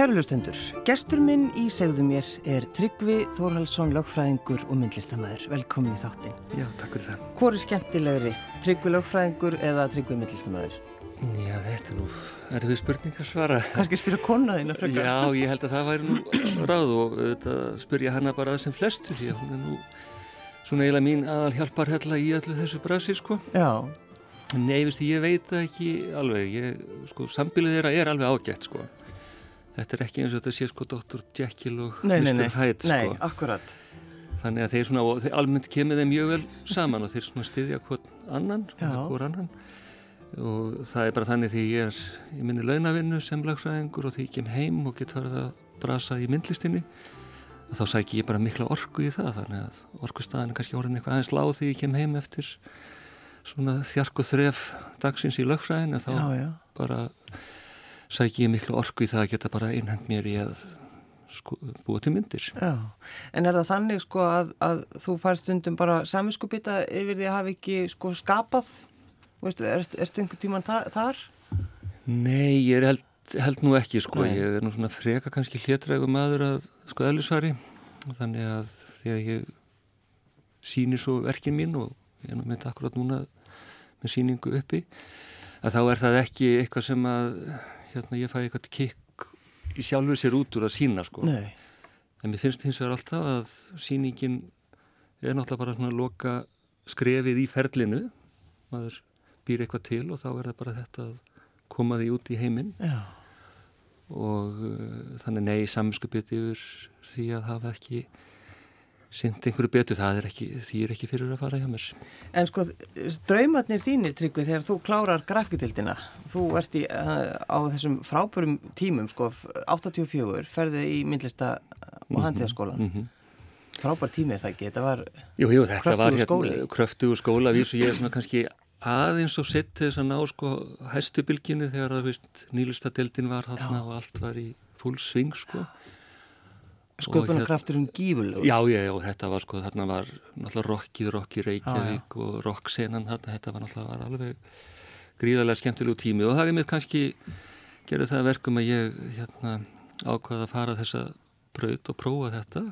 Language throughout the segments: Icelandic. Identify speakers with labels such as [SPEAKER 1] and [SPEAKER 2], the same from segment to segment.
[SPEAKER 1] Kærulustendur, gestur minn í segðu mér er Tryggvi Þórhalsson, lögfræðingur og myndlistamæður. Velkomin í þáttin.
[SPEAKER 2] Já, takk fyrir það.
[SPEAKER 1] Hvor er skemmtilegri, Tryggvi lögfræðingur eða Tryggvi myndlistamæður?
[SPEAKER 2] Já, þetta er nú erfið spurning að svara.
[SPEAKER 1] Kanski spyrja konaðina frekar?
[SPEAKER 2] Já, ég held að það væri nú ráð og þetta spyrja hana bara sem flestu því að hún er nú svona eiginlega mín aðal hjálpar hella í allu þessu brasi, sko.
[SPEAKER 1] Já.
[SPEAKER 2] Nei, viðstu, ég veit það ekki alveg. Ég, sko, Þetta er ekki eins og þetta sé sko Dr. Jekyll og
[SPEAKER 1] nei,
[SPEAKER 2] Mr.
[SPEAKER 1] Nei,
[SPEAKER 2] Hyde
[SPEAKER 1] nei,
[SPEAKER 2] sko.
[SPEAKER 1] akkurat.
[SPEAKER 2] Þannig að þeir svona, og þeir almennt kemur þeim mjög vel saman og þeir svona styðja hvort annan, hvort annan og það er bara þannig því ég er í minni launavinnu sem lagfræðingur og því ég kem heim og get farið að brasa í myndlistinni þá sæk ég bara mikla orku í það þannig að orkustæðin er kannski orðin eitthvað aðeins láð því ég kem heim eftir svona þjark og þref dagsins í lagfræðin en þá
[SPEAKER 1] já, já.
[SPEAKER 2] bara sæk ég mikla orku í það að geta bara einhend mér í að sko, búa til myndir.
[SPEAKER 1] Já, en er það þannig sko að, að þú fær stundum bara saminskupita yfir því að hafa ekki sko skapað Veistu, er, ertu einhvern tíman þa þar?
[SPEAKER 2] Nei, ég held, held nú ekki sko, Nei. ég er nú svona freka kannski hlétrægu maður að sko eðlisvari þannig að að ég sýnir svo verkin mín og ég er nú með akkurat núna með sýningu uppi að þá er það ekki eitthvað sem að hérna ég fæ eitthvað kikk í sjálfur sér út úr að sína sko. En mér finnst hins vegar alltaf að sýningin er náttúrulega bara svona loka skrefið í ferlinu. Maður býr eitthvað til og þá er það bara þetta að koma því út í heiminn. Og uh, þannig nei samskupið yfir því að hafa ekki synd einhverju betur, það er ekki því er ekki fyrir að fara hjá mér.
[SPEAKER 1] En sko draumatnir þínir tryggvi þegar þú klárar grafkitildina, þú ert í, uh, á þessum frábörum tímum sko 84, ferði í myndlista og handíðaskólan mm -hmm. frábær tími er það ekki, þetta var
[SPEAKER 2] jú, jú, þetta var hérna, kröftugur skóla vísu. Ég er svona kannski aðeins og sett þess að ná sko hæstubilginni þegar það veist nýlistadeildin var þarna og allt var í full sving sko
[SPEAKER 1] Sköpunarkrafturinn hérna, gífurlegur.
[SPEAKER 2] Já, já, já, þetta var sko, þarna var náttúrulega rockið, rockið Reykjavík ah, og rocksenan þarna, þetta var náttúrulega var alveg gríðarlega skemmtilegu tími. Og það er mér kannski gerði það verkum að ég hérna ákvaða að fara þessa braut og prófa þetta.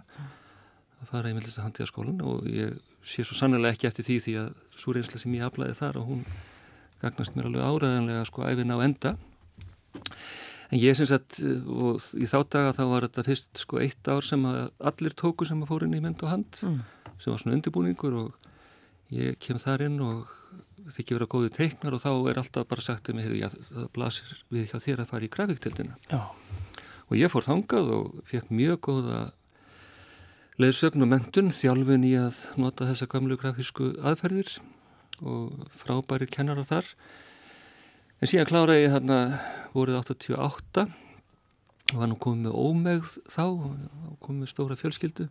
[SPEAKER 2] Að fara í myndlista handíðaskólan og ég sé svo sannlega ekki eftir því því að svo reynsla sem ég aflæði þar og hún gagnast mér alveg áræðanlega sko æfin á enda en ég syns að og í þá daga þá var þetta fyrst sko eitt ár sem að allir tóku sem að fór inn í mynd og hand mm. sem var svona undirbúningur og ég kem þar inn og þykki vera góðu teiknar og þá er alltaf bara sagt um að það blasir við hjá þér að fara í grafiktildina og ég fór þangað og fekk mjög góða leðsögn og mentun þjálfin í að nota þessa gamlu grafísku aðferðir og frábæri kennarar þar En síðan kláraði ég þarna voruð 88 og hann kom með ómegð þá, kom með stóra fjölskyldu.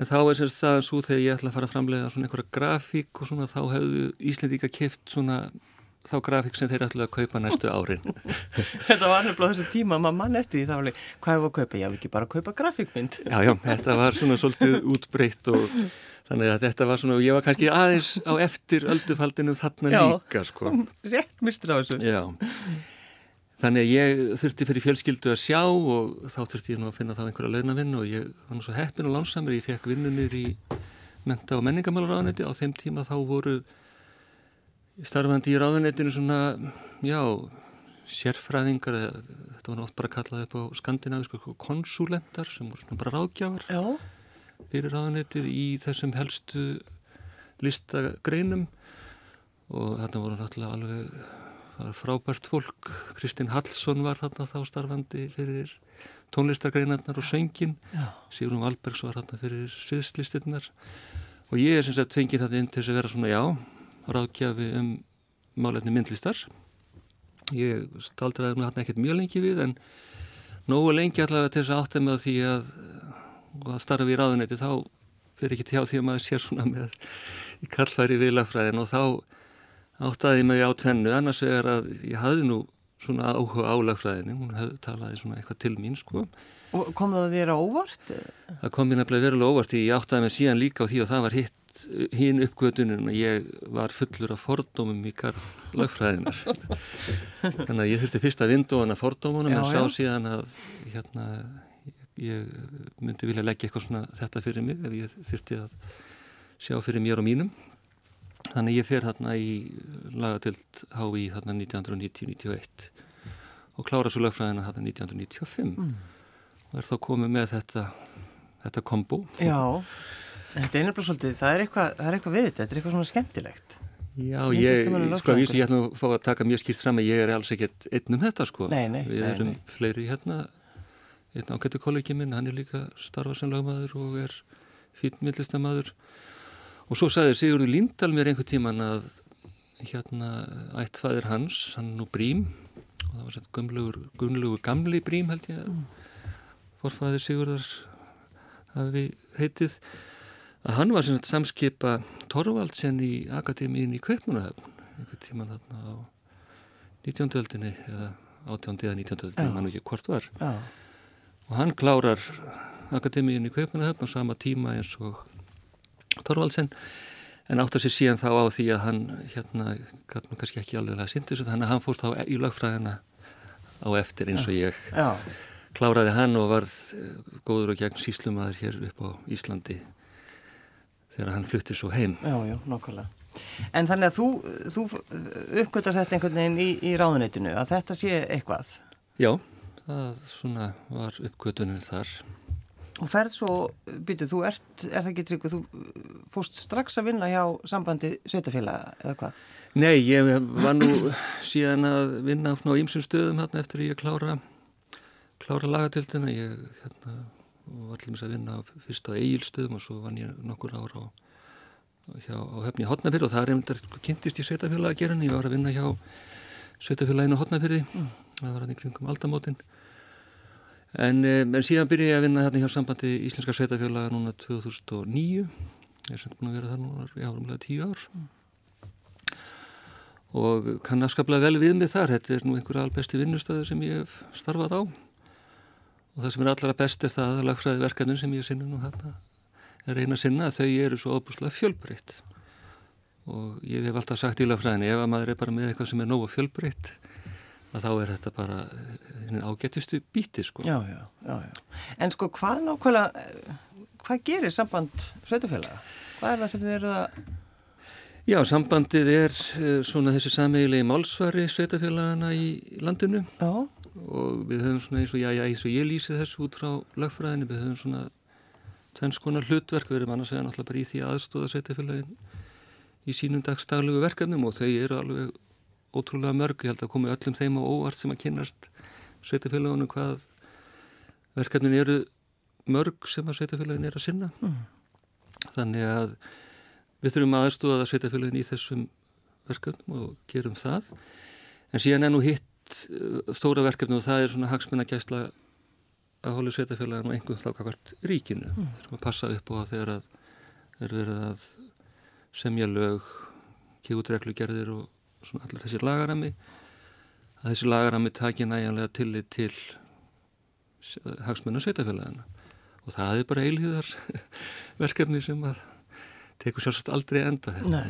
[SPEAKER 2] En þá er sérst það svo þegar ég ætla að fara að framlega svona einhverja grafík og svona þá hefðu Íslandíka kift svona þá grafík sem þeir ætla að kaupa næstu árin.
[SPEAKER 1] þetta var nefnilega þessu tíma að maður mann eftir því þá var hvað hefur að kaupa? Já, ekki bara að kaupa grafíkmynd.
[SPEAKER 2] já, já, þetta var svona svolítið útbreytt og Þannig að þetta var svona, ég var kannski aðeins á eftir öldufaldinu þarna Já, líka sko.
[SPEAKER 1] rétt mistur á þessu.
[SPEAKER 2] Já, þannig að ég þurfti fyrir fjölskyldu að sjá og þá þurfti ég nú að finna þá einhverja launavinn og ég var nú svo heppin og lánsamur, ég fekk vinnunir í menta- og menningamálar ráðanetti, á þeim tíma þá voru starfandi í ráðanettinu svona, já, sérfræðingar, þetta var nátt bara að kalla upp á skandinavísku konsulentar sem voru svona bara ráðgjafar.
[SPEAKER 1] Já
[SPEAKER 2] fyrir ráðanetið í þessum helstu listagreinum og þarna voru náttúrulega alveg frábært fólk. Kristinn Hallsson var þarna þá starfandi fyrir tónlistargreinarnar og söngin Sigrun Valbergs var þarna fyrir sviðslistinnar og ég er sem sagt fengið þetta inn til þess að vera svona já ráðgjafi um málefni myndlistar. Ég staldraði mér þarna ekkert mjög lengi við en nógu lengi allavega til þess að átta með því að og að starfa í ráðunetti þá fyrir ekki tjá því að maður sér svona með í kallfæri vilafræðin og þá áttaði mig á tvennu. Annars vegar að ég hafði nú svona áhuga álagfræðinu, hún hafði talaði svona eitthvað til mín sko.
[SPEAKER 1] Og kom það þér á óvart?
[SPEAKER 2] Það kom mér nefnilega verulega óvart ég áttaði mig síðan líka á því og það var hitt hín uppgötunum að ég var fullur af fordómum í karð lagfræðinar þannig að ég þurfti fyrst að vindu hana fordómunum en sá síðan að hérna ég myndi vilja leggja eitthvað svona þetta fyrir mig ef ég þurfti að sjá fyrir mér og mínum þannig ég fer hérna í lagatild HÍ hérna 1990-91 og klára svo lagfræðina hérna 1995 mm. og er þá komið með þetta þetta kombo
[SPEAKER 1] Já Þetta er nefnilega svolítið, það er eitthvað, eitthvað við þetta, þetta er eitthvað svona skemmtilegt.
[SPEAKER 2] Já, ég, sko, ég, ég ætlum að fá að taka mjög skýrt fram að ég er alls ekkert einn um þetta, sko.
[SPEAKER 1] Nei, nei.
[SPEAKER 2] Við
[SPEAKER 1] nei,
[SPEAKER 2] erum
[SPEAKER 1] nei.
[SPEAKER 2] fleiri hérna, einn ágættu kollegi minn, hann er líka starfað sem lagmaður og er fítmillistamæður. Og svo sagði Sigurður Líndal mér einhver tíman að hérna ættfæðir hans, hann nú Brím, og það var sett gumlugur gamli Brím held ég að mm. forfæðir Sigurðar hafi heitið að hann var svona samskipa Torvaldsen í Akademíin í Kaupmannahöfn einhvern tíman þarna á 19. öldinni eða 18. eða 19. öldinni, mann og ekki hvort var
[SPEAKER 1] Já.
[SPEAKER 2] Og hann klárar Akademíin í Kaupmannahöfn á sama tíma eins og Torvaldsen en áttar sér síðan þá á því að hann hérna, gætnum kannski ekki alveg að synda þessu þannig að hann fór þá í lagfræðina á eftir eins og ég
[SPEAKER 1] Já.
[SPEAKER 2] kláraði hann og varð góður og gegn síslumæður hér upp á Íslandi þegar hann flutti svo heim.
[SPEAKER 1] Já, já, nokkulega. En þannig að þú, þú uppgötar þetta einhvern veginn í, í ráðuneytinu, að þetta sé eitthvað?
[SPEAKER 2] Já, það svona var uppgötunum þar.
[SPEAKER 1] Og ferð svo, býtu, þú ert, er það ekki tryggur, þú fórst strax að vinna hjá sambandi sveitafélag eða hvað?
[SPEAKER 2] Nei, ég var nú síðan að vinna á ýmsum stöðum hérna eftir ég klára, klára lagatildina. Ég hérna, var allir að vinna fyrst á eigilstöðum og svo vann ég nokkur ára á, hjá, á höfni Hotnafyrði og það er einmitt að kynntist í sveitafélagi að gera en ég var að vinna hjá sveitafélaginu Hotnafyrði mm. Það var hann í kringum aldamótin. En, en síðan byrja ég að vinna hérna hjá sambandi Íslenska sveitafélaga núna 2009 ég er sem búin að vera það núna í árumlega tíu ár. Og kann afskaplega vel við mig þar. Þetta er nú einhverja albesti vinnustöðu sem ég hef starfað á. Og það sem er allra best er það að lagfræði verkefnin sem ég sinna nú hérna er eina sinna að þau eru svo óbúslega fjölbreytt. Og ég hef alltaf sagt í lagfræðinni ef að maður er bara með eitthvað sem er nógu fjölbreytt að þá er þetta bara ágættustu bíti sko.
[SPEAKER 1] Já, já, já, já. En sko hvað nákvæmlega, hvað gerir samband sveitufélaga? Hvað er það sem þið eru að...
[SPEAKER 2] Já, sambandið er svona þessi sameigilegi málsvari sveitufélagana í landinu.
[SPEAKER 1] Já
[SPEAKER 2] og við höfum svona eins og, já, já, eins og ég lýsi þessu út frá lagfræðinu, við höfum svona tvenns konar hlutverk, við erum annars vega náttúrulega bara í því aðstóða setjafélagin í sínum dagstaglegu verkefnum og þau eru alveg ótrúlega mörg, ég held að komi öllum þeim á óvart sem að kynast setjafélagunum hvað verkefnin eru mörg sem að setjafélagin er að sinna mm. þannig að við þurfum aðstóða setjafélagin í þessum verkefnum og gerum það en síðan er nú hitt eitt stóra verkefni og það er svona hagsmenn að gæsla að hólu sveitafélagin og einhvern þá kakvart ríkinu. Mm. Þurfum að passa upp á það þegar að er verið að semja lög, kjóðreglu gerðir og svona allir þessi lagarami að þessi lagarami taki næjanlega tillit til hagsmenn og sveitafélagina og það er bara eilíðar verkefni sem að tekur sjálfsagt aldrei enda þetta.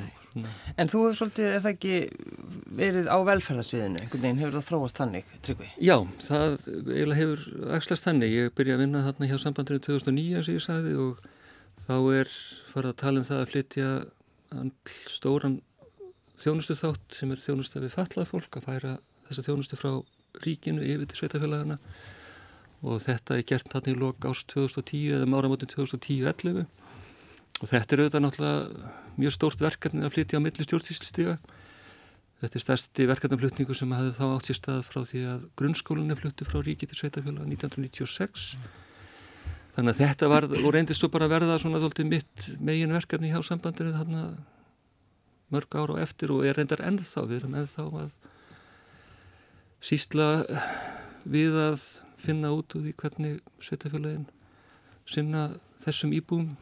[SPEAKER 1] En þú hefur svolítið, er það ekki verið á velferðarsviðinu, einhvern veginn hefur það þróast þannig, Tryggvi?
[SPEAKER 2] Já, það eiginlega hefur axlast þannig. Ég byrja að vinna þarna hjá sambandinu 2009 eins og ég sagði og þá er farið að tala um það að flytja stóran þjónustu þátt sem er þjónustu við fallað fólk að færa þessa þjónustu frá ríkinu yfir til sveitafélagana og þetta er gert þarna í lok ást 2010 eða máramótin 2010-11 og þetta er auðvitað náttúrulega mjög stórt verkefni að flytja á milli stjórnsýslistiga þetta er stærsti verkefnaflutningu sem hafði þá átt sér stað frá því að grunnskólinni flutti frá ríki til sveitafélag 1996 þannig að þetta var og reyndist þú bara að verða svona þóltið mitt megin verkefni hjá sambandinu þarna mörg ára og eftir og er reyndar ennþá við erum ennþá að sísla við að finna út úr því hvernig sveitafélagin sinna þessum íbúum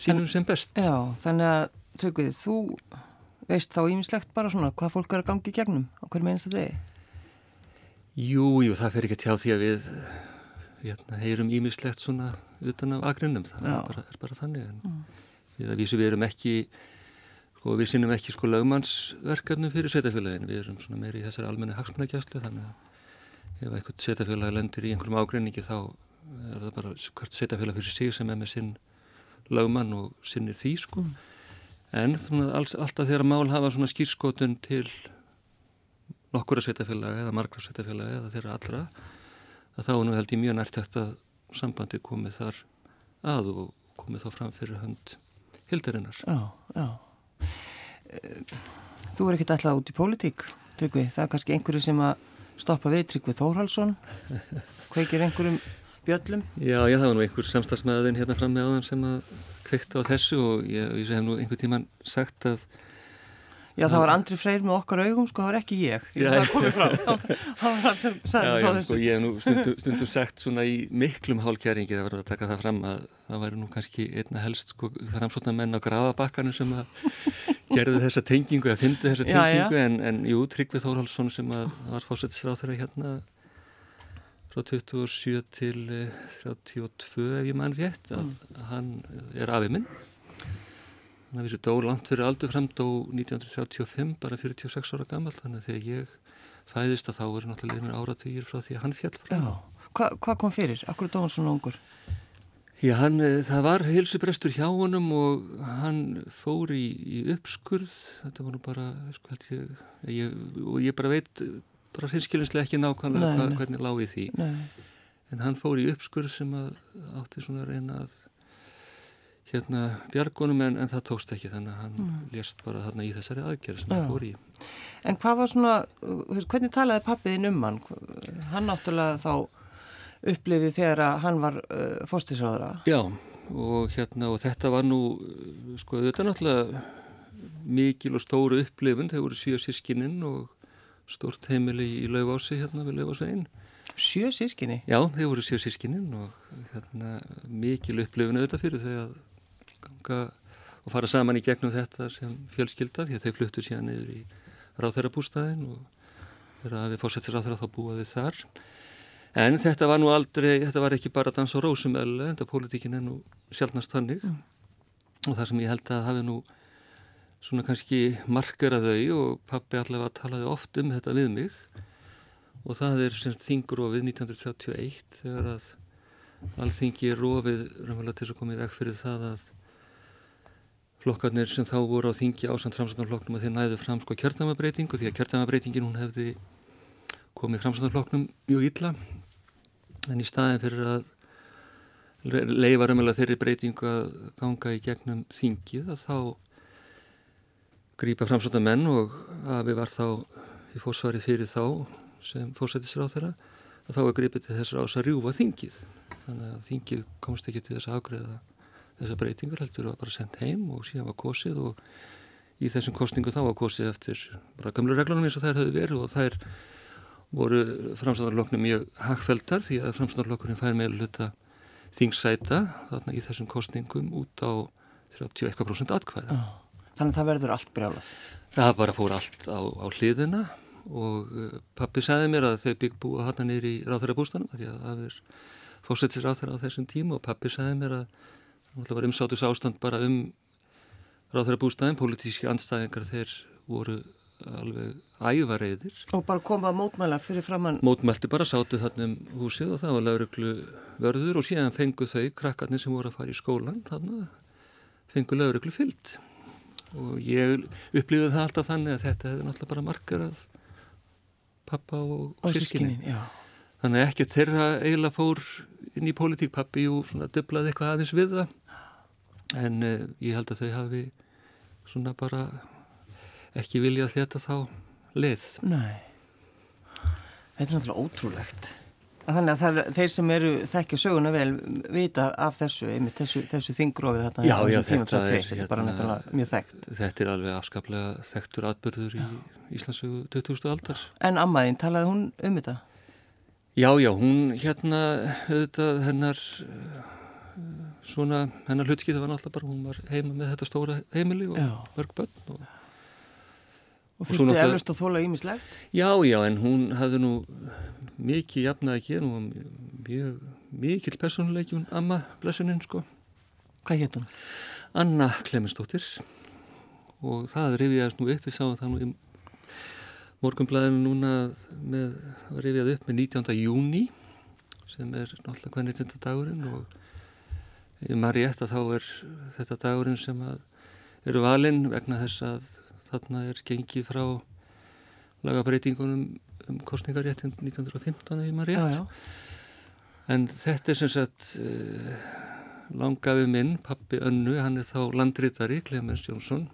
[SPEAKER 2] sínum sem best.
[SPEAKER 1] Já, þannig að Tryggvið, þú veist þá ímislegt bara svona hvað fólk er að gangi í gegnum á hverjum einasta degi?
[SPEAKER 2] Jú, jú, það fer ekki tjá því að við hérna, heyrum ímislegt svona utan af agrinnum, það er bara, er bara þannig en mm. við að vísu við erum ekki sko við sinnum ekki sko lögmannsverkefnum fyrir sveitafélagin, við erum svona meiri í þessari almenni hagsmunagjastlu þannig að ef eitthvað sveitafélag lendir í einhverjum ágreiningi þá er það bara hvert sveitafélag fyrir sig sem er með sinn lögmann og sinnir því sko mm. en svona, alltaf þegar mál hafa svona skýrskotun til nokkura sveitafélag eða margra sveitafélag eða þeirra allra að þá nú held ég mjög nærtækt að sambandi komið þar að og komið þá fram fyrir hönd hildarinnar.
[SPEAKER 1] Já, já. Þú er ekkert alltaf út í pólitík, Tryggvi. Það er kannski einhverju sem að stoppa við Tryggvi Þórhalsson. Kveikir einhverjum bjöllum?
[SPEAKER 2] Já, já, það var nú einhver samstagsmaðurinn hérna fram með áðan sem að kveikta á þessu og ég, ég hef nú einhver tíman sagt að
[SPEAKER 1] Já, það var Andri Freyr með okkar augum, sko, það var ekki ég. Ég var að koma fram. Það var hann sem sagði
[SPEAKER 2] frá þessu. Sko, ég hef nú stundum, stundum sagt svona í miklum hálkjæringi, það var að taka það fram að það væri nú kannski einna helst, sko, framsóknar menn á grafabakkanum sem að gerðu þessa tengingu, að fyndu þessa tengingu, já, já. En, en jú, Tryggvið Þórhalsson sem að var fósættisráð þeirra hérna frá 27 til 32 eh, ef ég mann rétt, að mm. hann er afið minn Þannig að þessi dó langt fyrir aldur fram, dó 1935, bara 46 ára gammal, þannig að þegar ég fæðist að þá er náttúrulega áratugir frá því að hann fjall frá.
[SPEAKER 1] Já, Hva, hvað kom fyrir? Akkur dó hann svona ungur?
[SPEAKER 2] Já, hann, eh, það var heilsubrestur hjá honum og hann fór í, í uppskurð, þetta var nú bara, sko held ég, ég og ég bara veit, bara hinskilinslega ekki nákvæmlega nei, nei. hvernig lág í því. Nei. En hann fór í uppskurð sem að átti svona reyna að hérna bjargunum en, en það tókst ekki þannig að hann mm. lést bara þarna í þessari aðgerð sem hann fór í.
[SPEAKER 1] En hvað var svona, hvernig talaði pappiðin um hann? Hann náttúrulega þá upplifið þegar að hann var uh, fórstisráðara.
[SPEAKER 2] Já og hérna og þetta var nú sko þetta er náttúrulega mikil og stóru upplifun, þeir voru sjö sískininn og stort heimili í laugási hérna við laugásveginn.
[SPEAKER 1] Sjö sískinni?
[SPEAKER 2] Já, þeir voru sjö sískininn og hérna mikil upplifun auðvitað fyrir að ganga og fara saman í gegnum þetta sem fjölskylda því að þau fluttu síðan niður í ráþærabústæðin og þeirra við fórsættir ráþæra þá búaði þar en þetta var nú aldrei, þetta var ekki bara dans og rósumölu, þetta pólitíkin er nú sjálfnast þannig. Mm. og það sem ég held að hafi nú svona kannski markera þau og pappi allavega talaði oft um þetta við mig. Og það er semst þingrófið 1931 þegar að alþingi er rófið raunverulega til að koma í veg fyrir það að flokkarnir sem þá voru á þingi ásand framstæðanflokknum að þeir næðu fram sko kjörðamabreitingu því að kjörðamabreitingin hún hefði komið framstæðanflokknum mjög illa en í staðin fyrir að leifa raunverulega þeirri breytingu að ganga í gegnum þingið að þá grýpa framstæðan og að við var þá í fórsvari fyrir þá sem fórsættisráð þeirra að þá er grýpið til þessar ás að rjúfa þingið. Þannig að þingið komst ekki til þess að afgreða þessar breytingar heldur var bara sendt heim og síðan var kosið og í þessum kostningu þá var kosið eftir bara gamlu reglunum eins og þær höfðu verið og þær voru framstæðarloknum mjög hagfeldar því að framstæðarlokkurinn fær með luta þingsæta þarna í þessum kostningum út á 31% atkvæða.
[SPEAKER 1] Þannig að það verður allt brjálað?
[SPEAKER 2] Það bara fór allt á, á hliðina og uh, pappi sagði mér að þau bygg búa hann nýri í ráþæra bústanum því að það er fórsættis ráþæra á þessum tíma og pappi sagði mér að Það var umsátus ástand bara um ráðhverja bústæðin, politíski andstæðingar þeir voru alveg ævareiðir.
[SPEAKER 1] Og bara koma að mótmæla fyrir framann?
[SPEAKER 2] Mótmælti bara, sátu þarna um húsið og það var lauruglu vörður og síðan fengu þau, krakkarnir sem voru að fara í skólan, þarna fengu lauruglu fyllt. Og ég upplýði það alltaf þannig að þetta hefði náttúrulega bara markarað pappa og, og sískinni. Þannig að ekki þeirra eiginlega fór inn í pólitíkpappi og svona döblaði eitthvað aðeins við það en uh, ég held að þau hafi svona bara ekki viljað þetta þá leið.
[SPEAKER 1] Nei, þetta er náttúrulega ótrúlegt. Þannig að það, þeir sem eru þekkja söguna vel vita af þessu, einmitt þessu, þessu þingrófið þetta.
[SPEAKER 2] Já, já, þetta er,
[SPEAKER 1] þetta er bara hérna, náttúrulega mjög þekkt.
[SPEAKER 2] Þetta er alveg afskaplega þekktur atbyrður í Íslandsögu 2000 aldars.
[SPEAKER 1] En ammaðinn, talaði hún um þetta?
[SPEAKER 2] Já, já, hún hérna, auðvitað hennar svona hennar hlutskið það var náttúrulega bara, hún var heima með þetta stóra heimili og mörg börn og,
[SPEAKER 1] og þú þurfti eflust að þóla ímislegt?
[SPEAKER 2] Já, já, en hún hafði nú mikið jafnaði ekki hún var personleiki hún amma blessuninn sko
[SPEAKER 1] Hvað hétt hún?
[SPEAKER 2] Anna Klemensdóttir og það rifiðast nú upp, við sáum það nú í morgunblæðinu núna með, það rifiðað upp með 19. júni sem er náttúrulega hvernig þetta dagurinn og rétt að þá er þetta dagurinn sem eru valinn vegna þess að þarna er gengið frá lagabreitingunum um kostningaréttin 1915 ef maður rétt. Já, já. en þetta er sem sagt uh, langafi minn, pappi Önnu, hann er þá landritari, Clemens Jónsson.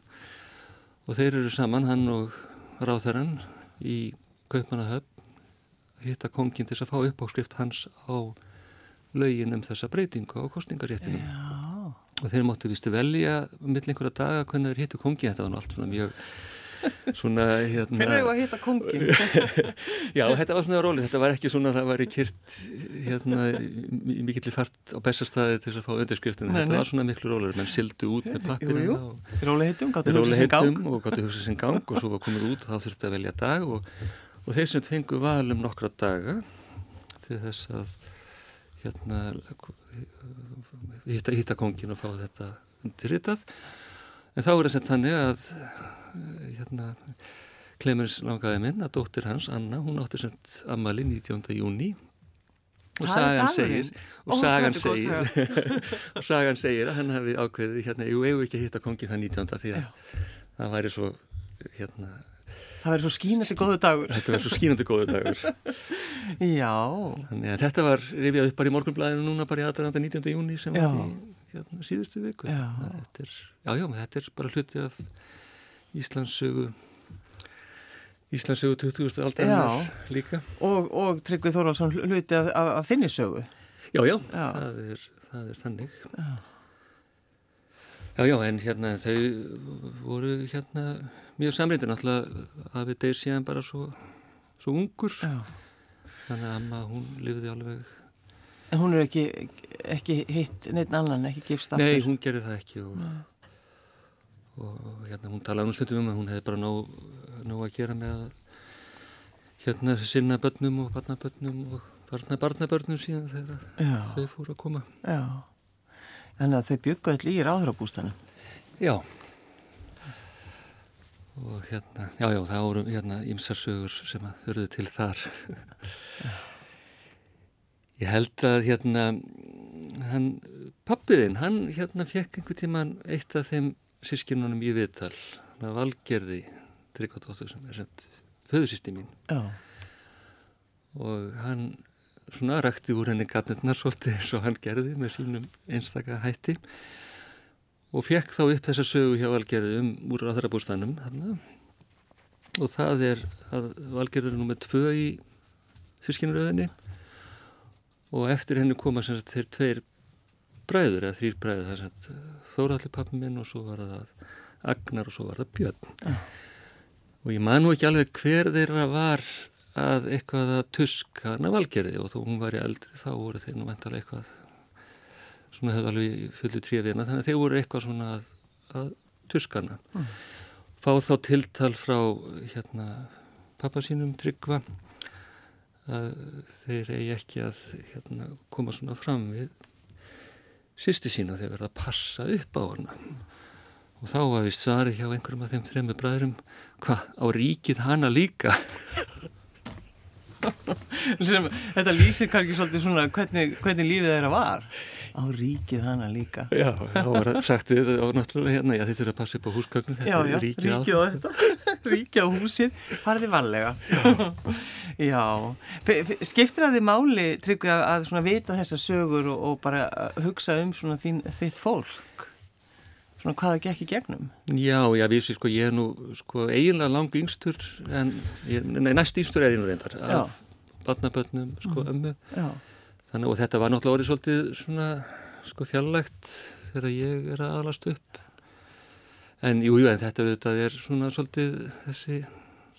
[SPEAKER 2] Og þeir eru saman, hann og ráþarann í Kaupmannahöfn hitta kongin til að fá uppáskrift hans á lögin um þessa breytingu á kostningaréttinu og þeir móttu vistu velja mill einhverja daga hvernig þeir hittu kongin, þetta var nú allt svona mjög
[SPEAKER 1] svona hérna Hvernig hefur að hitta kongin?
[SPEAKER 2] Já, þetta var svona rólið, þetta var ekki svona að það væri kyrt hérna í mikill fart á bestastæði til að fá undirskriftinu, þetta var svona miklu rólir menn sildu út með pappirina
[SPEAKER 1] Róli hittum, gáttu hugsað sem gang.
[SPEAKER 2] Og gáttu hugsað sem gang og svo var komið út. Þá þurfti að velja dag og, og þeir sem fengu valum nokkra daga til þess að hérna hitta, hitta kongin og fá þetta undirritað en þá er þess að þannig að hérna Klemens langaði minn að dóttir hans, Anna, hún átti semt ammali 19. júni og sagan segir og sagan segir og sagan segir að hann hafi ákveðið hérna, ég hefur ekki hitt að kongi það 19. því að það væri svo hérna
[SPEAKER 1] Það verður svo skínandi góðu dagur.
[SPEAKER 2] Þetta verður svo skínandi góðu dagur.
[SPEAKER 1] já.
[SPEAKER 2] Þannig að þetta var rifjað upp bara í morgunblæðinu núna bara í aðranda 19. júni sem já. var í hérna, síðustu viku. Já. Þetta er, já, já, þetta er bara hluti af Íslandsögu Íslandsögu 20. aldar líka
[SPEAKER 1] og, og Tryggvið Þorvaldsson hluti af, af, af þinni sögu
[SPEAKER 2] já, já, já. Það, er, það er þannig já. Já, já, en hérna þau voru hérna mjög samrýndir náttúrulega að við deyr síðan bara svo, svo ungur. Já. þannig að amma hún lifiði alveg
[SPEAKER 1] En hún er ekki, ekki hitt neitt annan, ekki gifst aftur?
[SPEAKER 2] Nei, hún gerði það ekki og og hérna hún talaði um stundum um að hún hefði bara nóg, nóg að gera með hérna sinna börnum og barnabörnum og barna barnabörnum síðan þegar þau fóru að koma.
[SPEAKER 1] Já, en að þau byggja allir í ráðrabústanum
[SPEAKER 2] Já. Og hérna, já já það voru hérna ímsarsögur sem að þurfið til þar. Ég held að hérna hann, pappiðinn, hann hérna fekk einhver tíman eitt af þeim sískinunum í viðtal. Hann að valgerði Tryggvardóttur sem er sendt föðursýsti mín. Já. og hann svona rækti úr henni gatnirnar svolítið eins og hann gerði með sínum einstaka hætti og fekk þá upp þessa sögu hjá valgerði um úr aðrabústanum og það er að valgerði er nummið tvö í sískinuröðinni og eftir henni koma sem sagt þeir tveir bræður eða þrýr bræður þess að Þóraldur pappi minn og svo var það Agnar og svo var það Björn ah. og ég man nú ekki alveg hver þeirra var að eitthvað að tuska hana valgerði og þó hún var í eldri þá voru þeir nú mentalega eitthvað svona hefði alveg fullu tríðina þannig að þeir voru eitthvað svona að, að tuska hana. Mm. fá þá tiltal frá hérna pappa sínum tryggva að þeir eigi ekki að hérna, koma svona fram við sýsti sína þegar verða að passa upp á hana. Og þá var við svari hjá einhverjum af þeim þrejum bræðurum hvað á ríkið hana líka
[SPEAKER 1] Þetta lýsir kannski svolítið svona hvernig, hvernig lífið þeirra var. Á ríkið hana líka.
[SPEAKER 2] Já, þá var sagt við og náttúrulega hérna, já þið þurfum að passa upp á húsgögnum
[SPEAKER 1] Já, já, ríkið, ríkið á þetta. Ríkið á húsið, farði varlega. Já, skiptir að þið máli tryggja að svona vita þessar sögur og, og bara hugsa um svona þín, þitt fólk svona hvaða gekk í gegnum
[SPEAKER 2] Já, já, vísi, sko, ég er nú sko eiginlega lang yngstur en, ég, nei, næst yngstur er ég nú reyndar af barnabönnum, sko, mm. ömmu Já Þannig og þetta var náttúrulega orðið svolítið svona sko fjallægt þegar ég er að alast upp. En jújú, jú, en þetta auðvitað er svona svolítið þessi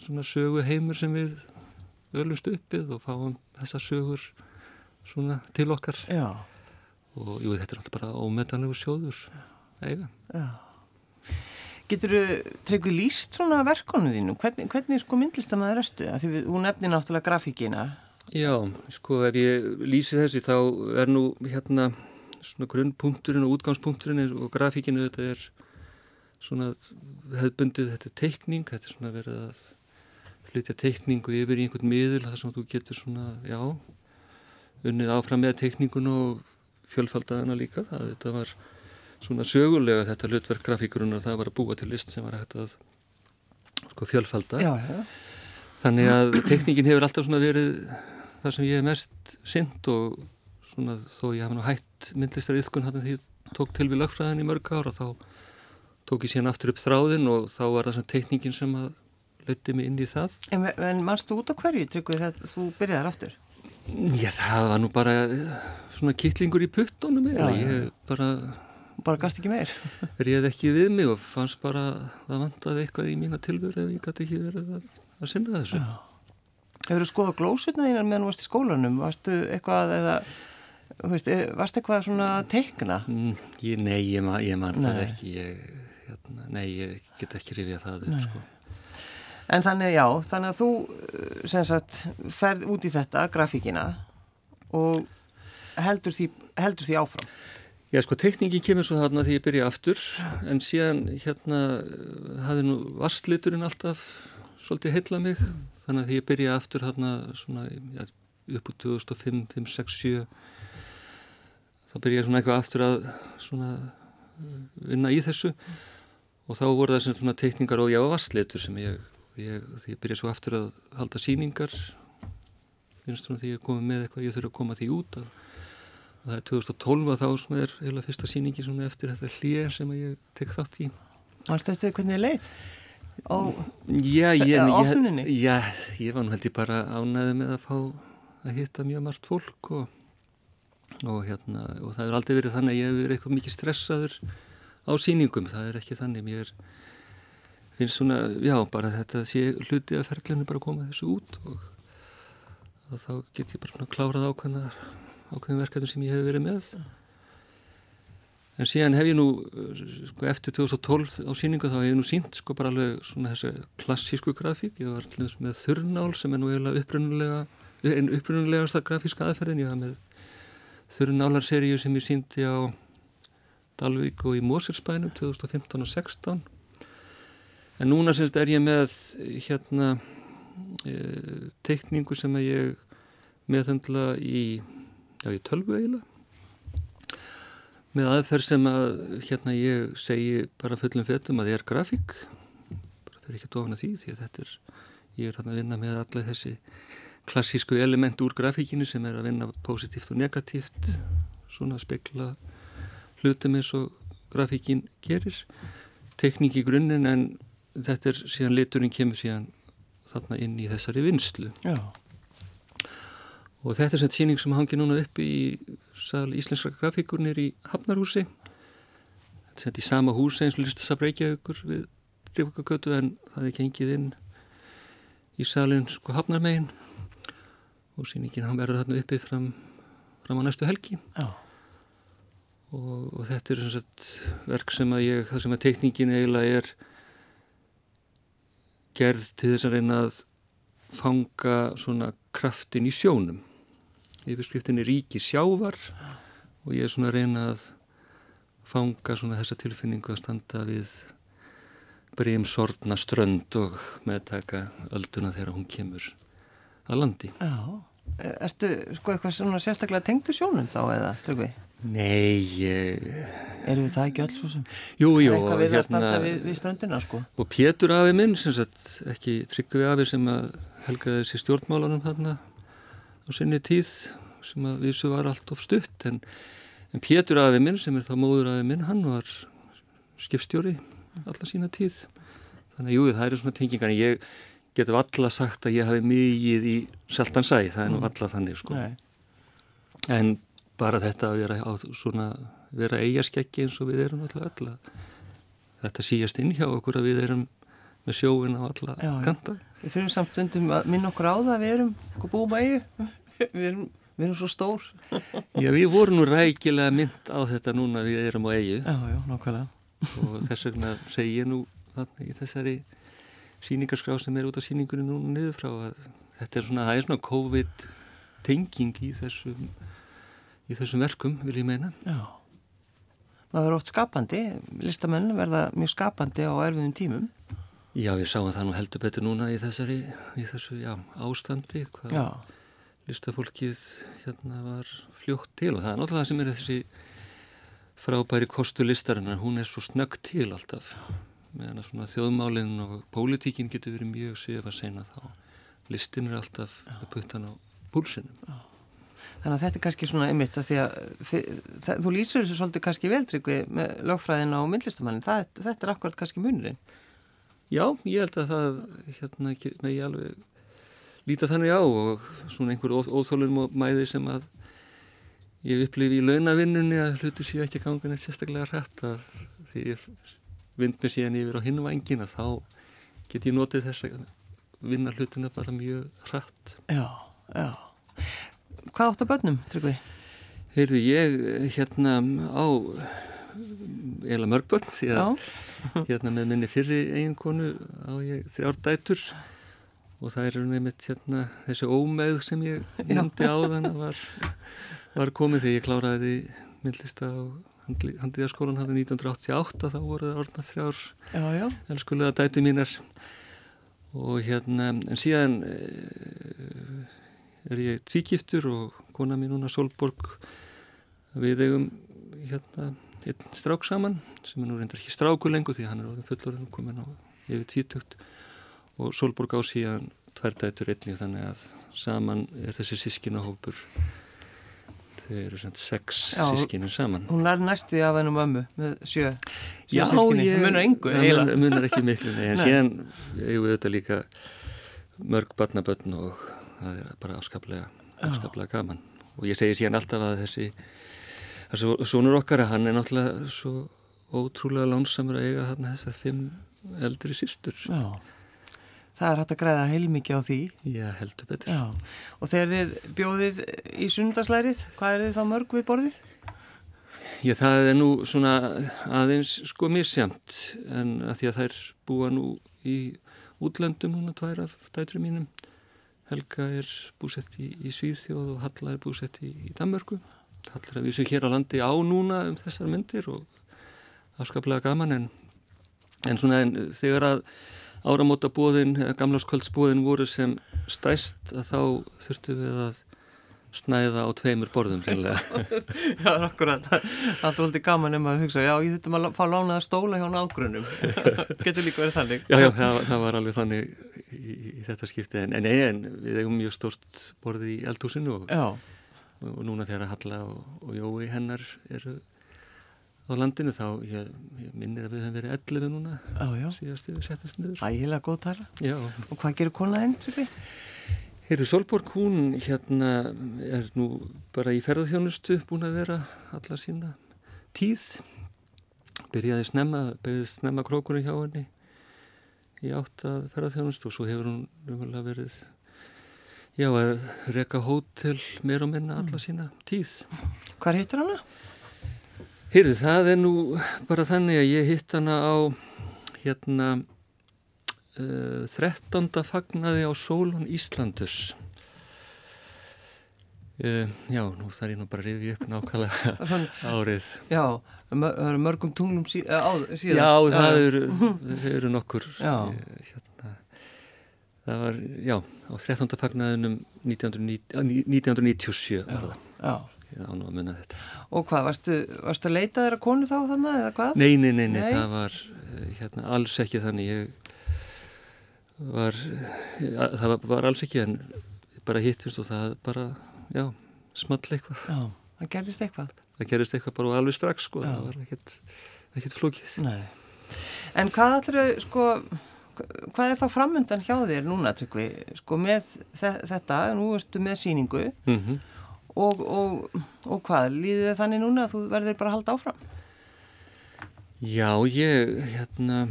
[SPEAKER 2] svona sögu heimur sem við öllumst uppið og fáum þessa sögur svona til okkar. Já. Og jú, þetta er alltaf bara ómetanlegu sjóður. Eiga. Já.
[SPEAKER 1] Getur þú tryggvið líst svona verkonum þínu? Hvernig, hvernig sko myndlistamæður ertu? Því við, hún nefnir náttúrulega grafíkina
[SPEAKER 2] Já, sko ef ég lýsi þessi þá er nú hérna svona grunnpunkturinn og útgangspunkturinn og grafíkinu þetta er svona hefðbundið, þetta er teikning, þetta er svona verið að flytja teikningu yfir í einhvern miðul þar sem þú getur svona, já, unnið áfram með teikningun og fjölfaldagana líka. Það þetta var svona sögulega þetta hlutverk grafíkurinn og það var að búa til list sem var hægt að sko fjölfalda.
[SPEAKER 1] Já, já.
[SPEAKER 2] Þannig að teikningin hefur alltaf svona verið það sem ég hef mest synd og svona þó ég hef nú hætt myndlistar yfkun hann því tók til við lögfræðin í mörg ára þá tók ég síðan aftur upp þráðin og þá var það svona teikningin sem að leti mig inn í það.
[SPEAKER 1] En, en mannst þú út á hverju tryggur þegar þú byrjaðar aftur?
[SPEAKER 2] Já, það var nú bara svona kittlingur í puttunum eða ég bara...
[SPEAKER 1] Bara gast ekki meir?
[SPEAKER 2] Réð ekki við mig og fannst bara það vantaði eitthvað í mína tilveru ef ég gæti ekki verið að, að sinna þessu. Já.
[SPEAKER 1] Hefur þú skoðað glósutna þínar meðan þú varst í skólanum? Varstu eitthvað eða... Veist, varst eitthvað svona teikna?
[SPEAKER 2] Mm, ég, nei, ég, ma, ég man það ekki ég, hérna, nei, ég get ekki rifjað það upp sko.
[SPEAKER 1] En þannig, já, þannig að þú sem sagt ferð út í þetta, grafíkina og heldur því, heldur því áfram
[SPEAKER 2] Já, sko, tekningin kemur svo þarna því ég byrja aftur en síðan hérna hafði nú vastliturinn alltaf svolítið heila mig. Þannig að því ég byrja aftur þarna svona já, upp úr 2005, 5, 6, 7 þá byrja ég svona eitthvað aftur að svona vinna í þessu. Og þá voru það svona tekningar og já, vastlitur sem ég, ég því ég byrja svo aftur að halda síningar finnst svona því ég komið með eitthvað ég þurfa að koma því út að það er 2012 að þá sem er eða fyrsta síningi svona eftir þetta hlýja sem ég tek þátt í.
[SPEAKER 1] Varst þetta hvernig þið leið? Á,
[SPEAKER 2] já, ég,
[SPEAKER 1] ég,
[SPEAKER 2] já, ég var nú held ég bara ánæði með að fá að hitta mjög margt fólk og, og hérna og það hefur aldrei verið þannig að ég hef verið eitthvað mikið stressaður á síningum það er ekki þannig, mér finnst svona, já, bara þetta sé hluti að ferlinu bara koma þessu út og, og þá get ég bara svona klárað ákvæmðar ákveðin verkefni sem ég hef verið með. En síðan hef ég nú sko, eftir 2012 á síningu þá hef ég nú sínt sko bara alveg svona þessi klassísku grafík. Ég var þess með þurrnál sem er nú eiginlega upprunulega en upprunulegasta grafíska aðferðin. Ég hafa með þurrnálarseríu sem ég sínti á Dalvík og í Mósirsbænum 2015 og 16 en núna semst er ég með hérna e, teikningu sem ég meðhendla í já ég tölvu eiginlega. Með aðferð sem að hérna ég segi bara fullum fettum að ég er grafík bara fyrir ekki að dofna því því að þetta er ég er hérna að vinna með alla þessi klassísku element úr grafíkinu sem er að vinna positíft og negatíft svona að spekla hlutum eins og grafíkin gerir tekník í grunninn en þetta er síðan liturinn kemur síðan þarna inn í þessari vinslu
[SPEAKER 1] Já
[SPEAKER 2] og þetta er svona síning sem hangi núna upp í sal Íslenska grafíkurnir í Hafnarhúsi. Þetta er svona í sama húsi eins og listasab Reykjavíkur við Rífakakötu en það er gengið inn í salin sko Hafnarmegin. Og síningin hann verður þarna uppi fram, fram á næstu helgi.
[SPEAKER 1] Og,
[SPEAKER 2] og þetta er svona svona verk sem að ég, það sem að tekningin eiginlega er gerð til þess að reyna að fanga svona kraftin í sjónum yfirskriftin er ríki sjávar og ég er svona að reyna að fanga svona þessa tilfinningu að standa við breymsortna strönd og meðtaka ölduna þegar hún kemur að landi.
[SPEAKER 1] Já, ertu sko eitthvað svona sérstaklega tengdu sjónum þá eða, Tryggvi?
[SPEAKER 2] Nei, ég...
[SPEAKER 1] Erum við það ekki öll svo sem?
[SPEAKER 2] Jú, jú.
[SPEAKER 1] Það er eitthvað við hérna... að standa við, við ströndina, sko.
[SPEAKER 2] Og Pétur afi minn, sem sagt, ekki Tryggvi afi sem að helgaði þessi stjórnmálanum þarna á sinni tíð sem að vissu var allt of stutt en, en Pétur afi minn sem er þá móður afi minn hann var skipstjóri alla sína tíð þannig að jú það eru svona tengingar en ég getur alla sagt að ég hafi mýið í seltansæ, það er nú mm. alla þannig sko
[SPEAKER 1] Nei.
[SPEAKER 2] en bara þetta að vera á svona vera eigaskeggi eins og við erum alltaf öll þetta síjast inn hjá okkur að við erum með sjóin á alla Já, kanta
[SPEAKER 1] Við þurfum samt stundum að minna okkur á það að við erum búum að eigu við erum, við erum svo stór.
[SPEAKER 2] Já, við vorum nú rækilega mynd á þetta núna við erum á eigu
[SPEAKER 1] Já, já, nákvæmlega.
[SPEAKER 2] Og þess vegna segi ég nú þarna í þessari síningarskrá sem er út af síningunni núna niður frá að þetta er svona, það er svona COVID tenging í þessum í þessum verkum, vil ég meina.
[SPEAKER 1] Já. Maður verður oft skapandi, listamenn verða mjög skapandi á erfiðum tímum.
[SPEAKER 2] Já, ég sá að það nú heldur betur núna í þessari, í þessu, já, ástandi, hvað
[SPEAKER 1] Já,
[SPEAKER 2] listafólkið hérna var fljótt til og það er náttúrulega það sem er þessi frábæri kostu listarinnar, hún er svo snögg til alltaf, meðan að svona þjóðmálinn og pólitíkin getur verið mjög séf að segna þá. Listin er alltaf að putta hann á púlsinum.
[SPEAKER 1] þannig að þetta er kannski svona einmitt að því að það, þú lýsur þessu svolítið kannski veldryggi með lögfræðina og myndlistamannin, það, þetta er akkurat kannski munurinn.
[SPEAKER 2] Já, ég held að það hérna með ég alveg líta þannig á og svona einhver óþólum og mæði sem að ég upplifi í launavinnunni að hlutur séu ekki að ganga neitt sérstaklega hrætt að því ég vind með síðan yfir á hinvængin að þá get ég notið þess að vinna hlutina bara mjög hrætt.
[SPEAKER 1] Já, já. Hvað áttu að börnum, Tryggvi?
[SPEAKER 2] Heyrðu, ég hérna á eila mörgbörn því að. Hérna með minni fyrri eiginkonu á ég þrjár dætur. Og það er nefnitt hérna þessi ómeð sem ég nefndi á þannig var, var komið þegar ég kláraði myndlista á handliðaskólan hafði 1988 þá voru það orðna þrjár
[SPEAKER 1] Já, já.
[SPEAKER 2] elskulega dætu mínar. Og hérna en síðan eh, er ég tvígiftur og kona mín núna Solborg við eigum hérna einn strák saman sem er nú reyndar ekki stráku lengur því hann er orðin fullorðin og komin á yfir tvítugt og Solborg á síðan tvær dætur einnig þannig að saman er þessi sískinahópur þau eru svona sex sískinu saman.
[SPEAKER 1] Hún er næstu af hennum ömmu með sjö, sjö
[SPEAKER 2] Já,
[SPEAKER 1] sískinni. Hún munar engu,
[SPEAKER 2] það munar ekki miklu, en síðan eigum við þetta líka mörg barnabötn og það er bara afskaplega, afskaplega gaman. Og ég segi síðan alltaf að þessi þessi sonur okkar að hann er náttúrulega svo ótrúlega lánsamur að eiga þarna þessar fimm eldri sístur
[SPEAKER 1] Já. Það er hægt að græða heilmikið á því.
[SPEAKER 2] Já, heldur betur
[SPEAKER 1] Já. Og þegar þið bjóðið í sundarslærið, hvað er þið þá mörg við borðið?
[SPEAKER 2] Já, það er nú svona aðeins sko misjamt en að því að þær búa nú í útlöndum núna tvær af dætri mínum. Helga er búsett í, í Svíðþjóð og Halla er búsett í, í Danmörku. Halla er að vísu hér á landi á núna um þessar myndir og afskaplega gaman en, en svona en þegar að áramóta bóðin, gamláskvöldsbóðin voru sem stæst að þá þurftum við að snæða á tveimur borðum.
[SPEAKER 1] Já, það er akkurat. Það er alltaf gaman um að hugsa, já, ég þurftum að fá lánaða stóla hjá nágrunum. Getur líka verið þannig.
[SPEAKER 2] Já, já, það, það var alveg þannig í, í þetta skipti en, en, en við eigum mjög stort borði í eldhúsinu og,
[SPEAKER 1] Já,
[SPEAKER 2] og núna þegar Halla og, og Jói hennar eru á landinu þá ég, ég minnir að við höfum verið 11 núna
[SPEAKER 1] já.
[SPEAKER 2] síðast við settast niður.
[SPEAKER 1] Ægilega góð tala.
[SPEAKER 2] Já,
[SPEAKER 1] Og hvað gerir konaðinn?
[SPEAKER 2] Heyrðu Solborg, hún hérna er nú bara í ferðarþjónustu búin að vera alla sína tíð. Byrjaði snemma, byrjaði snemma krókurinn hjá henni í átt að ferðarþjónustu og svo hefur hún verið já, að reka hótel meir og minna alla sína tíð.
[SPEAKER 1] Hvað hittir hana?
[SPEAKER 2] Heyrðu, það er nú bara þannig að ég hitt hana á hérna uh, 13. fagnaði á Sólun Íslandus uh, Já, nú þarf ég nú bara að rifja upp nákvæmlega árið
[SPEAKER 1] já, mörgum tungnum á, síðan.
[SPEAKER 2] Já, það eru, eru nokkur
[SPEAKER 1] Já.
[SPEAKER 2] eh, hérna, það var, já, á 13. fagnaðinum 1990, 1997 var það,
[SPEAKER 1] Já.
[SPEAKER 2] ég á nú að munna þetta
[SPEAKER 1] Og hvað, varstu, varstu að leita þeirra konu þá þannig eða hvað?
[SPEAKER 2] Nei, nei, nei, nei,
[SPEAKER 1] Nei.
[SPEAKER 2] það var eh, hérna, alls ekki þannig ég var eh, það var, var alls ekki en bara hittist og það bara já, small eitthvað
[SPEAKER 1] Já, það gerðist eitthvað.
[SPEAKER 2] það gerist eitthvað bara alveg strax sko,
[SPEAKER 1] Já.
[SPEAKER 2] það var ekkert, ekkert flókið
[SPEAKER 1] Nei. En hvað ætlar sko, hvað er þá framundan hjá þér núna, Tryggvi, sko með þe þetta, nú ertu með síningu
[SPEAKER 2] mm
[SPEAKER 1] og, og, og hvað, líður þið þannig núna að þú verður bara að halda áfram?
[SPEAKER 2] Já, ég hérna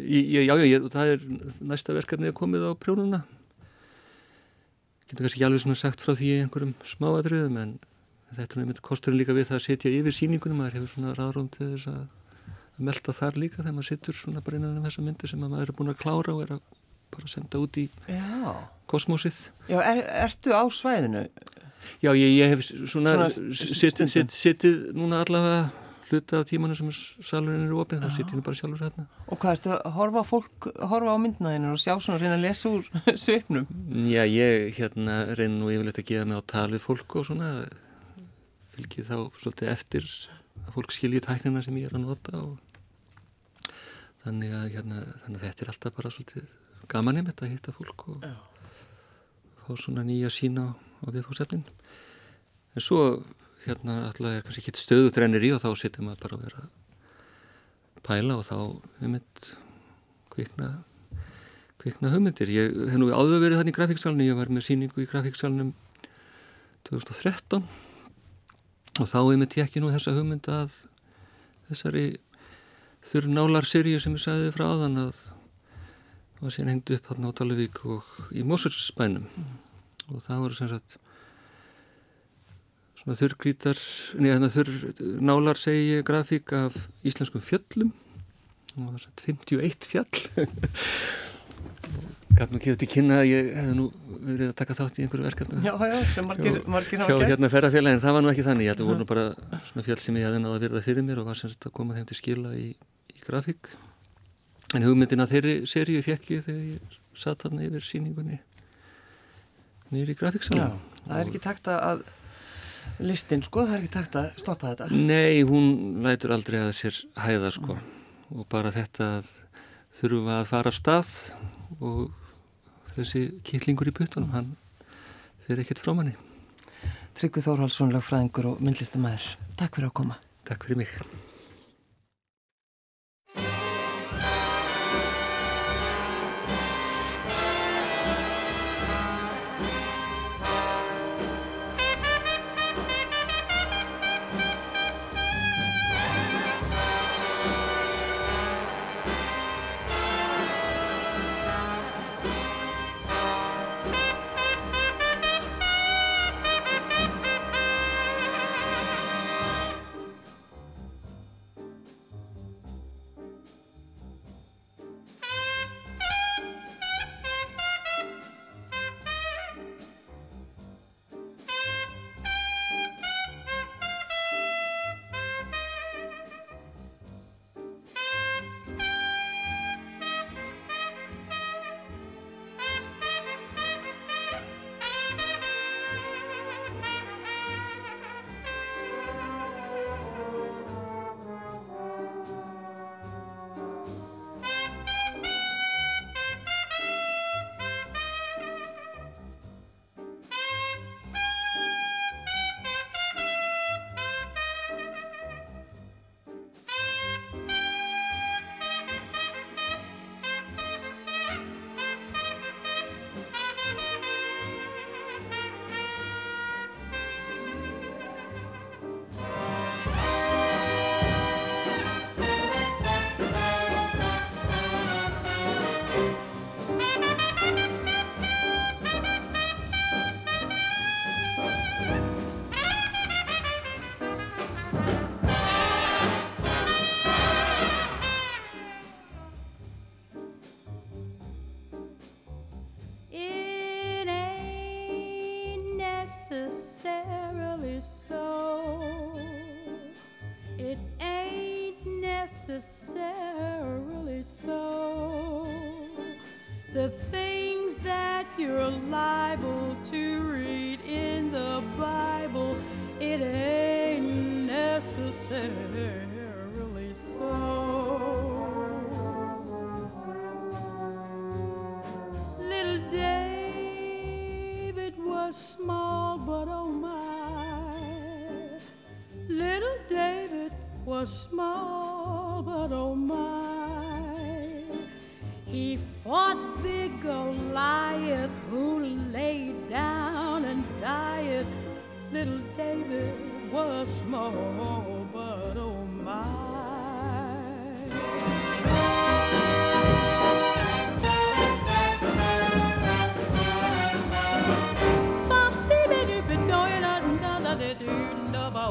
[SPEAKER 2] ég, já, já, ég, það er næsta verkefni að komið á prjónuna. Getur kannski ekki alveg svona sagt frá því einhverjum smáadröðum en þetta er nefnir kosturinn líka við það að setja yfir síningunum, maður hefur svona ráðrúm til þess að melda þar líka þegar maður sittur svona bara innan um þessa myndir sem að maður er búin að klára og er að bara senda út í
[SPEAKER 1] Já.
[SPEAKER 2] kosmosið
[SPEAKER 1] Já, er, ertu á svæðinu?
[SPEAKER 2] Já, ég, ég hef svona,
[SPEAKER 1] Svona
[SPEAKER 2] sittið, núna allavega hluta af tímanu sem salurinn eru opið, þá sittir ég bara sjálfur hérna.
[SPEAKER 1] Og hvað ertu að horfa á fólk, horfa á myndnaðinu og sjá svona reyna að lesa úr svipnum?
[SPEAKER 2] Já, ég hérna reyna nú yfirleitt að gefa mig á tal við fólk og svona fylgið þá svolítið eftir að fólk skiljið tæknina sem ég er að nota og þannig að, hérna, þannig að þetta er alltaf bara svolítið gaman einmitt að hitta fólk og Já. fá svona nýja sína á, á viðfóðsefnin en svo hérna alltaf er kannski ekki stöðutrennir í og þá sittum maður bara að vera að pæla og þá um mitt kvikna kvikna hugmyndir. Ég hef nú áður verið þannig í grafíksalunum, ég var með síningu í grafíksalunum 2013 og þá mitt ég ekki nú þessa hugmynd að þessari þurr nálar sirju sem ég sagði frá þann að það var síðan hengt upp hérna á Talavík og í Mósursbænum mm. og það voru sem sagt svona þurrgrítar, neða þurr nálar segi grafík af íslenskum fjöllum. Og það var svona 51 fjall. Gæt nú ekki þetta í kynna að ég hefði nú verið að taka þátt í einhverju verkefni.
[SPEAKER 1] Já, já, sem margir, margir
[SPEAKER 2] hafa gert. Hjá hérna ferrafélagin, það var nú ekki þannig, þetta voru nú bara svona fjöll sem ég hefði náða að verða fyrir mér og var semst að koma þeim til skila í, í grafík. En hugmyndin að þeirri seríu fekk ég þegar ég satt hann yfir síningunni nýri grafíksalum
[SPEAKER 1] Það er ekki takt að listin sko, það er ekki takt að stoppa þetta.
[SPEAKER 2] Nei, hún lætur aldrei að sér hæða sko. Mm. og bara þetta að þurfa að fara af stað og þessi kýtlingur í puttunum, hann fyrir ekkert frá manni.
[SPEAKER 1] Tryggvi Þórhalsson, lagfræðingur og myndlistamæður Takk fyrir að koma.
[SPEAKER 2] Takk fyrir mig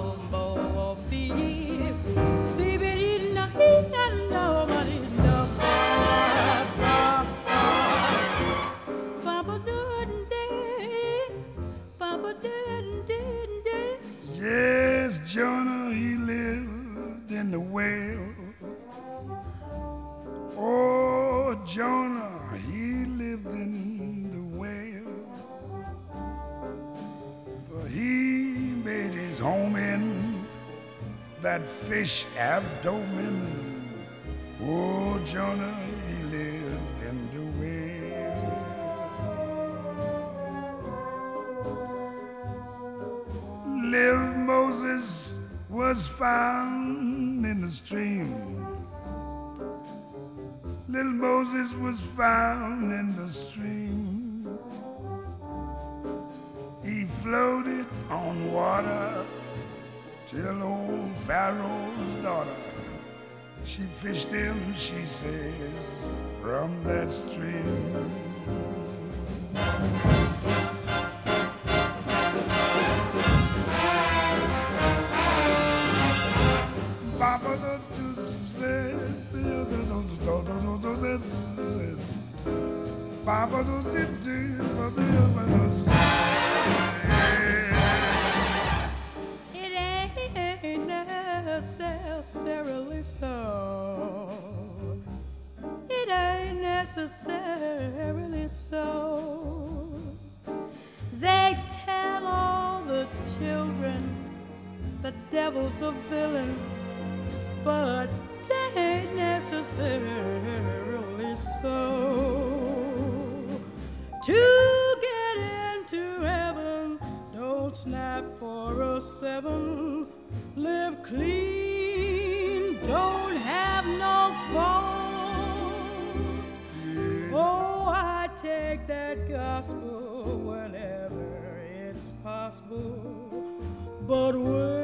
[SPEAKER 3] tombow. Fish abdomen. Oh, Jonah, he lived in the well. Live Moses was found in the stream. Little Moses was found in the stream. He floated on water till old Pharaoh's daughter, she fished him, she says, from that stream.
[SPEAKER 4] A villain, but ain't necessarily so. To get into heaven, don't snap for a seven. Live clean, don't have no fault. Oh, I take that gospel whenever it's possible, but with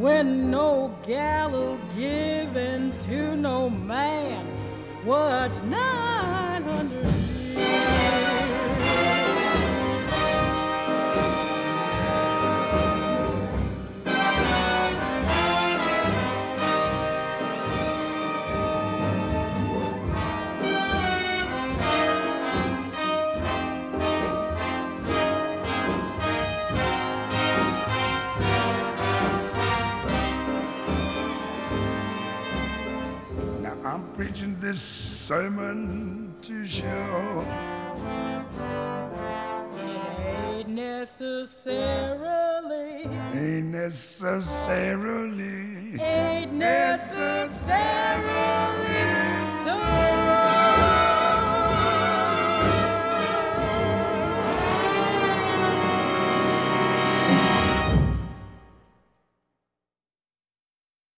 [SPEAKER 4] when no gallows given to no man? What's 900
[SPEAKER 3] sermon to show
[SPEAKER 4] Ain't necessarily,
[SPEAKER 3] ain't necessarily.
[SPEAKER 4] Ain't necessarily